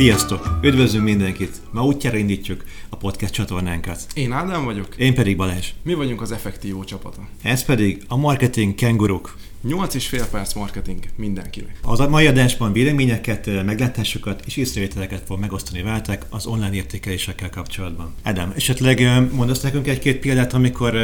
Sziasztok! Üdvözlünk mindenkit! Ma útjára indítjuk a podcast csatornánkat. Én Ádám vagyok. Én pedig Balázs. Mi vagyunk az Effektívó csapata. Ez pedig a Marketing Kenguruk. 8 és fél perc marketing mindenkinek. Az a mai adásban véleményeket, meglátásokat és észrevételeket fog megosztani veletek az online értékelésekkel kapcsolatban. Adam, esetleg mondasz nekünk egy-két példát, amikor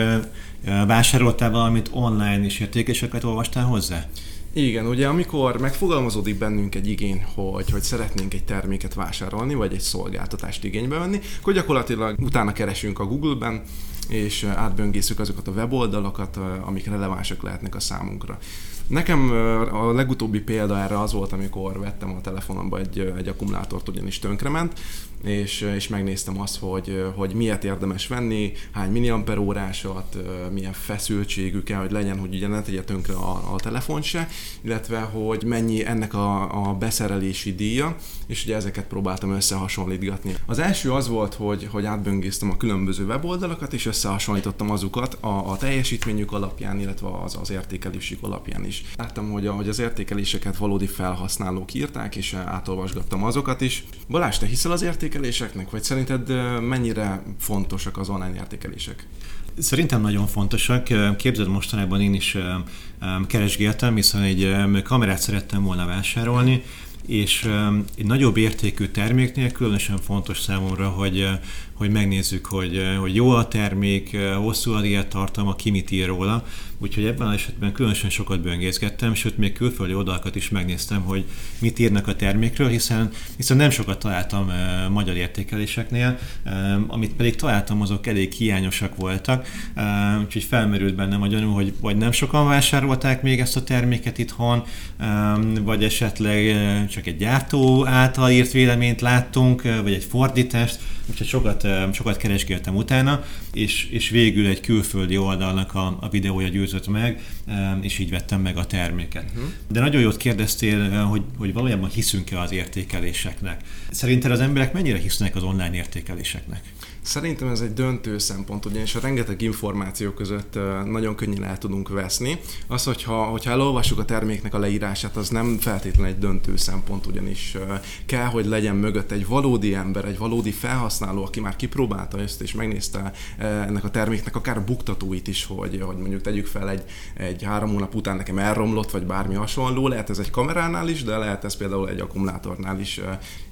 vásároltál valamit online és értékeléseket olvastál hozzá? Igen, ugye amikor megfogalmazódik bennünk egy igény, hogy, hogy szeretnénk egy terméket vásárolni, vagy egy szolgáltatást igénybe venni, akkor gyakorlatilag utána keresünk a Google-ben, és átböngészük azokat a weboldalakat, amik relevánsak lehetnek a számunkra. Nekem a legutóbbi példa erre az volt, amikor vettem a telefonomba egy, egy akkumulátort, ugyanis tönkrement, és, és megnéztem azt, hogy, hogy miért érdemes venni, hány milliamper órásat, milyen feszültségű kell, hogy legyen, hogy ugye ne tegye tönkre a, a telefon se, illetve hogy mennyi ennek a, a beszerelési díja, és ugye ezeket próbáltam összehasonlítgatni. Az első az volt, hogy, hogy átböngésztem a különböző weboldalakat, és összehasonlítottam azukat a, a teljesítményük alapján, illetve az, az értékelésük alapján is. Láttam, hogy, hogy az értékeléseket valódi felhasználók írták, és átolvasgattam azokat is. Balázs, te hiszel az értékeléseknek, vagy szerinted mennyire fontosak az online értékelések? Szerintem nagyon fontosak. Képzeld, mostanában én is keresgéltem, hiszen egy kamerát szerettem volna vásárolni, és egy nagyobb értékű terméknél különösen fontos számomra, hogy hogy megnézzük, hogy, eh, hogy jó a termék, eh, hosszú a tartalma, ki mit ír róla. Úgyhogy ebben az esetben különösen sokat böngészgettem, sőt még külföldi oldalakat is megnéztem, hogy mit írnak a termékről, hiszen, hiszen nem sokat találtam uh, magyar értékeléseknél, amit pedig találtam, azok elég hiányosak voltak, úgyhogy felmerült bennem a gyanú, hogy vagy nem sokan vásárolták még ezt a terméket itthon, vagy esetleg csak egy gyártó által írt véleményt láttunk, vagy egy fordítást, úgyhogy sokat, sokat keresgéltem utána, és, és végül egy külföldi oldalnak a, a videója győzött meg, és így vettem meg a terméket. Uh-huh. De nagyon jót kérdeztél, hogy, hogy valójában hiszünk-e az értékeléseknek. Szerinted az emberek mennyire hisznek az online értékeléseknek? Szerintem ez egy döntő szempont, ugyanis a rengeteg információ között nagyon könnyen el tudunk veszni. Az, hogyha, hogyha elolvassuk a terméknek a leírását, az nem feltétlenül egy döntő szempont, ugyanis kell, hogy legyen mögött egy valódi ember, egy valódi felhasználó, aki már kipróbálta ezt, és megnézte ennek a terméknek akár a buktatóit is, hogy, hogy mondjuk tegyük fel egy, egy három hónap után nekem elromlott, vagy bármi hasonló, lehet ez egy kameránál is, de lehet ez például egy akkumulátornál is.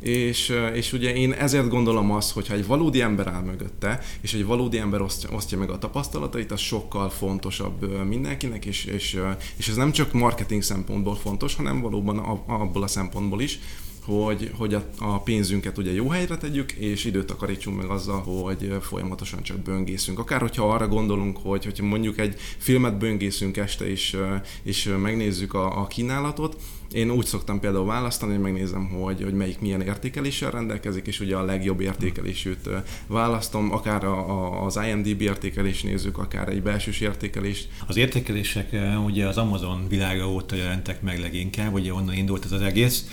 És, és ugye én ezért gondolom azt, hogyha egy valódi ember áll mögötte, és egy valódi ember osztja, osztja meg a tapasztalatait, az sokkal fontosabb mindenkinek, és, és, és ez nem csak marketing szempontból fontos, hanem valóban abból a szempontból is, hogy, hogy a, a pénzünket ugye jó helyre tegyük, és időt takarítsunk meg azzal, hogy folyamatosan csak böngészünk. Akár hogyha arra gondolunk, hogy hogyha mondjuk egy filmet böngészünk este, és, és megnézzük a, a kínálatot, én úgy szoktam például választani, hogy megnézem, hogy, hogy melyik milyen értékeléssel rendelkezik, és ugye a legjobb értékelésűt választom, akár a, a, az IMDB értékelés nézzük, akár egy belsős értékelést. Az értékelések ugye az Amazon világa óta jelentek meg leginkább, ugye onnan indult ez az egész,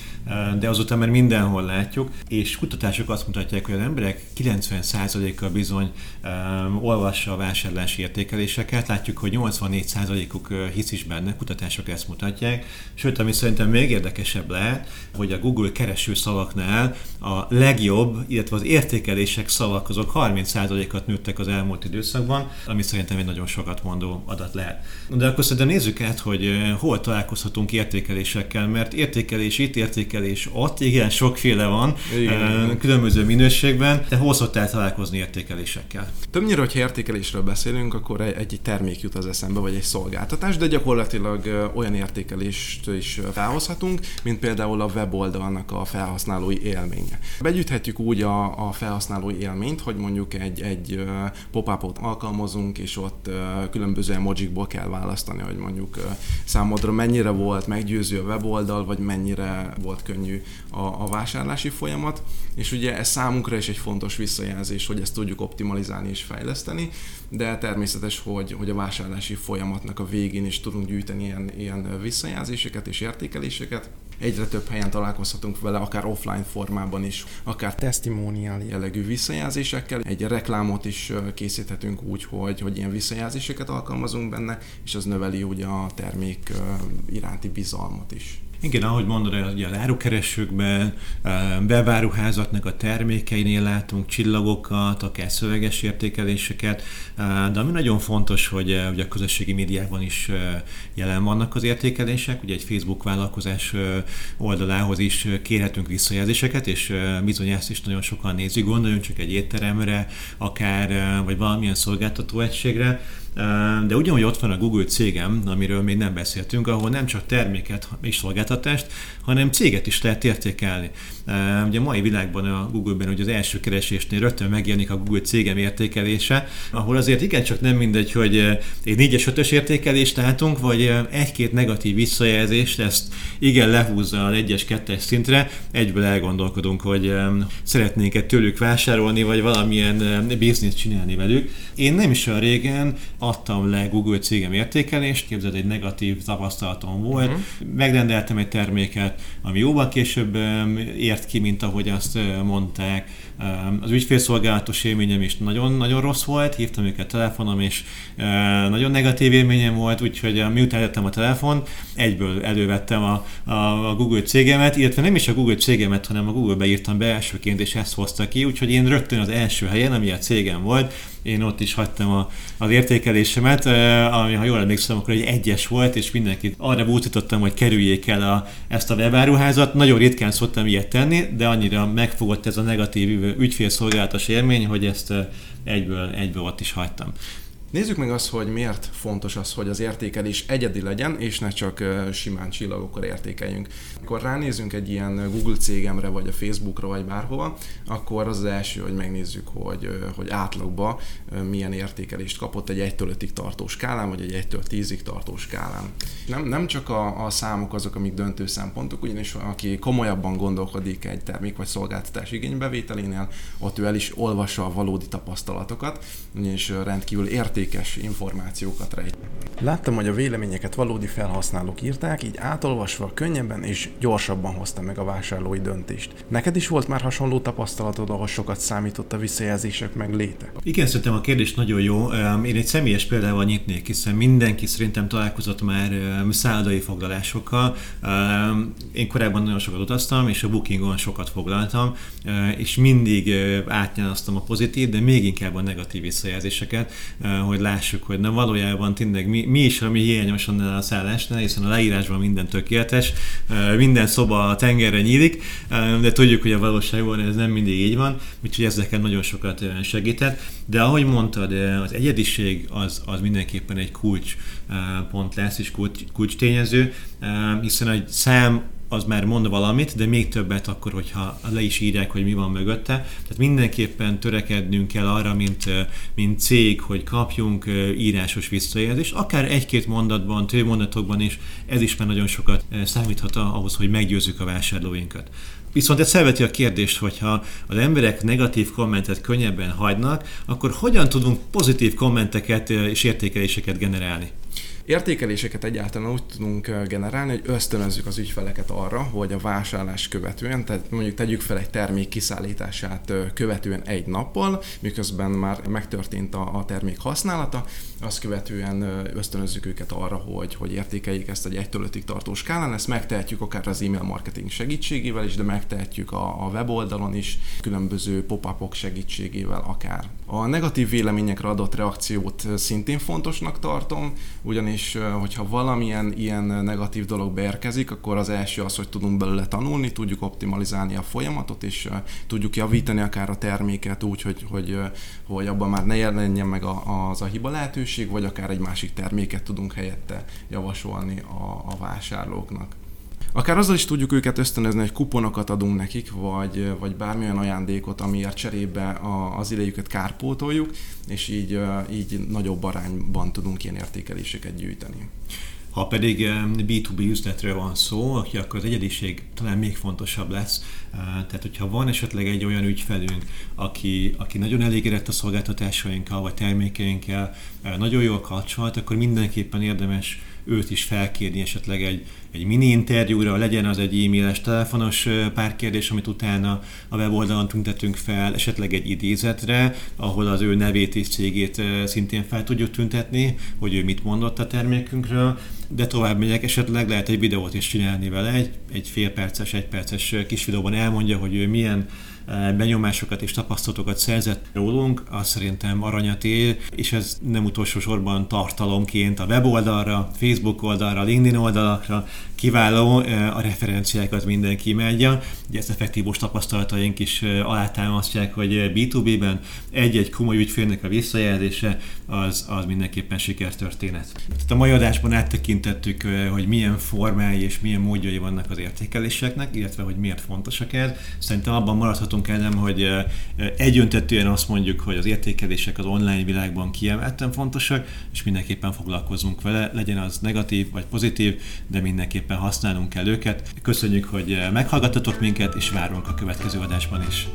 de azután már mindenhol látjuk, és kutatások azt mutatják, hogy az emberek 90%-a bizony um, olvassa a vásárlási értékeléseket, látjuk, hogy 84%-uk hisz is benne, kutatások ezt mutatják, sőt, ami szerintem még érdekesebb lehet, hogy a Google kereső szavaknál a legjobb, illetve az értékelések szavak azok 30%-at nőttek az elmúlt időszakban, ami szerintem egy nagyon sokat mondó adat lehet. De akkor szerintem nézzük át, hogy hol találkozhatunk értékelésekkel, mert értékelés itt, értékelés ott, igen, sokféle van, igen. különböző minőségben, de hol szoktál találkozni értékelésekkel? Többnyire, hogyha értékelésről beszélünk, akkor egy, egy termék jut az eszembe, vagy egy szolgáltatás, de gyakorlatilag olyan értékelést is felhoz létrehozhatunk, mint például a weboldalnak a felhasználói élménye. Begyűjthetjük úgy a, a felhasználói élményt, hogy mondjuk egy, egy pop-upot alkalmazunk, és ott különböző emojikból kell választani, hogy mondjuk számodra mennyire volt meggyőző a weboldal, vagy mennyire volt könnyű a, a vásárlási folyamat, és ugye ez számunkra is egy fontos visszajelzés, hogy ezt tudjuk optimalizálni és fejleszteni, de természetes, hogy, hogy a vásárlási folyamatnak a végén is tudunk gyűjteni ilyen, ilyen visszajelzéseket és értékeléseket. Egyre több helyen találkozhatunk vele, akár offline formában is, akár testimonial jellegű visszajelzésekkel. Egy reklámot is készíthetünk úgy, hogy, hogy ilyen visszajelzéseket alkalmazunk benne, és az növeli ugye a termék iránti bizalmat is. Igen, ahogy mondod, ugye az árukeresőkben, beváruházaknak a termékeinél látunk csillagokat, akár szöveges értékeléseket, de ami nagyon fontos, hogy ugye a közösségi médiában is jelen vannak az értékelések, ugye egy Facebook vállalkozás oldalához is kérhetünk visszajelzéseket, és bizony ezt is nagyon sokan nézik, gondoljunk csak egy étteremre, akár, vagy valamilyen szolgáltató egységre, de ugyanúgy ott van a Google cégem, amiről még nem beszéltünk, ahol nem csak terméket és szolgáltatást, hanem céget is lehet értékelni. Ugye a mai világban a Google-ben hogy az első keresésnél rögtön megjelenik a Google cégem értékelése, ahol azért igencsak nem mindegy, hogy egy 4-es 5-ös értékelést látunk, vagy egy-két negatív visszajelzést, ezt igen lehúzza a 1-es 2-es szintre, egyből elgondolkodunk, hogy szeretnénk-e tőlük vásárolni, vagy valamilyen bizniszt csinálni velük. Én nem is olyan régen adtam le Google cégem értékelést, képzeld, egy negatív tapasztalatom volt, uh-huh. megrendeltem egy terméket, ami jóval később ért ki, mint ahogy azt mondták, az ügyfélszolgálatos élményem is nagyon-nagyon rossz volt, hívtam őket telefonom, és nagyon negatív élményem volt, úgyhogy miután lettem a telefon, egyből elővettem a, a, a Google cégemet, illetve nem is a Google cégemet, hanem a Google-be írtam be elsőként, és ezt hozta ki, úgyhogy én rögtön az első helyen, ami a cégem volt, én ott is hagytam a, az értékelésemet, ami ha jól emlékszem, akkor egy egyes volt, és mindenkit arra bútítottam, hogy kerüljék el a, ezt a webáruházat. Nagyon ritkán szoktam ilyet tenni, de annyira megfogott ez a negatív ügyfélszolgálatos élmény, hogy ezt egyből, egyből ott is hagytam. Nézzük meg azt, hogy miért fontos az, hogy az értékelés egyedi legyen, és ne csak simán csillagokkal értékeljünk. Amikor ránézünk egy ilyen Google cégemre, vagy a Facebookra, vagy bárhova, akkor az az első, hogy megnézzük, hogy, hogy átlagban milyen értékelést kapott egy 1-től 5-ig tartó skálán, vagy egy 1-től 10-ig tartó skálán. Nem, nem csak a, a számok azok, amik döntő szempontok, ugyanis aki komolyabban gondolkodik egy termék vagy szolgáltatás igénybevételénél, ott ő el is olvassa a valódi tapasztalatokat, és rendkívül értékes értékes információkat rejt. Láttam, hogy a véleményeket valódi felhasználók írták, így átolvasva könnyebben és gyorsabban hozta meg a vásárlói döntést. Neked is volt már hasonló tapasztalatod, ahol sokat számított a visszajelzések meg léte? Igen, szerintem a kérdés nagyon jó. Én egy személyes példával nyitnék, hiszen mindenki szerintem találkozott már szállodai foglalásokkal. Én korábban nagyon sokat utaztam, és a Bookingon sokat foglaltam, és mindig átnyalaztam a pozitív, de még inkább a negatív visszajelzéseket, hogy lássuk, hogy na valójában tényleg mi, mi is, ami hiányos a szállásnál, hiszen a leírásban minden tökéletes, minden szoba a tengerre nyílik, de tudjuk, hogy a valóságban ez nem mindig így van, úgyhogy ezeken nagyon sokat segített. De ahogy mondtad, az egyediség az, az mindenképpen egy kulcs pont lesz, és kulcs, kulcs tényező, hiszen egy szám az már mond valamit, de még többet akkor, hogyha le is írják, hogy mi van mögötte. Tehát mindenképpen törekednünk kell arra, mint, mint cég, hogy kapjunk írásos visszajelzést, akár egy-két mondatban, több mondatokban is, ez is már nagyon sokat számíthat ahhoz, hogy meggyőzzük a vásárlóinkat. Viszont ez felveti a kérdést, hogyha az emberek negatív kommentet könnyebben hagynak, akkor hogyan tudunk pozitív kommenteket és értékeléseket generálni? Értékeléseket egyáltalán úgy tudunk generálni, hogy ösztönözzük az ügyfeleket arra, hogy a vásárlás követően, tehát mondjuk tegyük fel egy termék kiszállítását követően egy nappal, miközben már megtörtént a, a termék használata, azt követően ösztönözzük őket arra, hogy, hogy értékeljék ezt egy 1 5 tartó skálán. Ezt megtehetjük akár az e-mail marketing segítségével is, de megtehetjük a, a weboldalon is, különböző pop-upok segítségével akár. A negatív véleményekre adott reakciót szintén fontosnak tartom, ugyanis hogyha valamilyen ilyen negatív dolog beérkezik, akkor az első az, hogy tudunk belőle tanulni, tudjuk optimalizálni a folyamatot, és tudjuk javítani akár a terméket úgy, hogy, hogy, hogy abban már ne jelenjen meg az a hiba lehetőség, vagy akár egy másik terméket tudunk helyette javasolni a, a vásárlóknak. Akár azzal is tudjuk őket ösztönözni, hogy kuponokat adunk nekik, vagy, vagy bármilyen ajándékot, amiért cserébe a, az idejüket kárpótoljuk, és így, így nagyobb arányban tudunk ilyen értékeléseket gyűjteni. Ha pedig B2B üzletről van szó, akkor az egyediség talán még fontosabb lesz. Tehát, hogyha van esetleg egy olyan ügyfelünk, aki, aki nagyon elégedett a szolgáltatásainkkal vagy termékeinkkel, nagyon jól kapcsolat, akkor mindenképpen érdemes őt is felkérni esetleg egy, egy mini interjúra, legyen az egy e-mailes, telefonos pár kérdés, amit utána a weboldalon tüntetünk fel, esetleg egy idézetre, ahol az ő nevét és cégét szintén fel tudjuk tüntetni, hogy ő mit mondott a termékünkről, de tovább megyek, esetleg lehet egy videót is csinálni vele, egy, egy fél perces, egy perces kis videóban elmondja, hogy ő milyen benyomásokat és tapasztalatokat szerzett rólunk, az szerintem aranyat ér, és ez nem utolsó sorban tartalomként a weboldalra, Facebook oldalra, LinkedIn oldalakra kiváló, a referenciákat mindenki imádja. Ugye ezt effektívos tapasztalataink is alátámasztják, hogy B2B-ben egy-egy komoly ügyfélnek a visszajelzése az, az mindenképpen sikertörténet. Tehát a mai adásban áttekintettük, hogy milyen formái és milyen módjai vannak az értékeléseknek, illetve hogy miért fontosak ez. Szerintem abban maradhatunk el, nem, hogy egyöntetően azt mondjuk, hogy az értékelések az online világban kiemelten fontosak, és mindenképpen foglalkozunk vele, legyen az negatív vagy pozitív, de mindenképpen használnunk kell őket. Köszönjük, hogy meghallgattatok minket, és várunk a következő adásban is.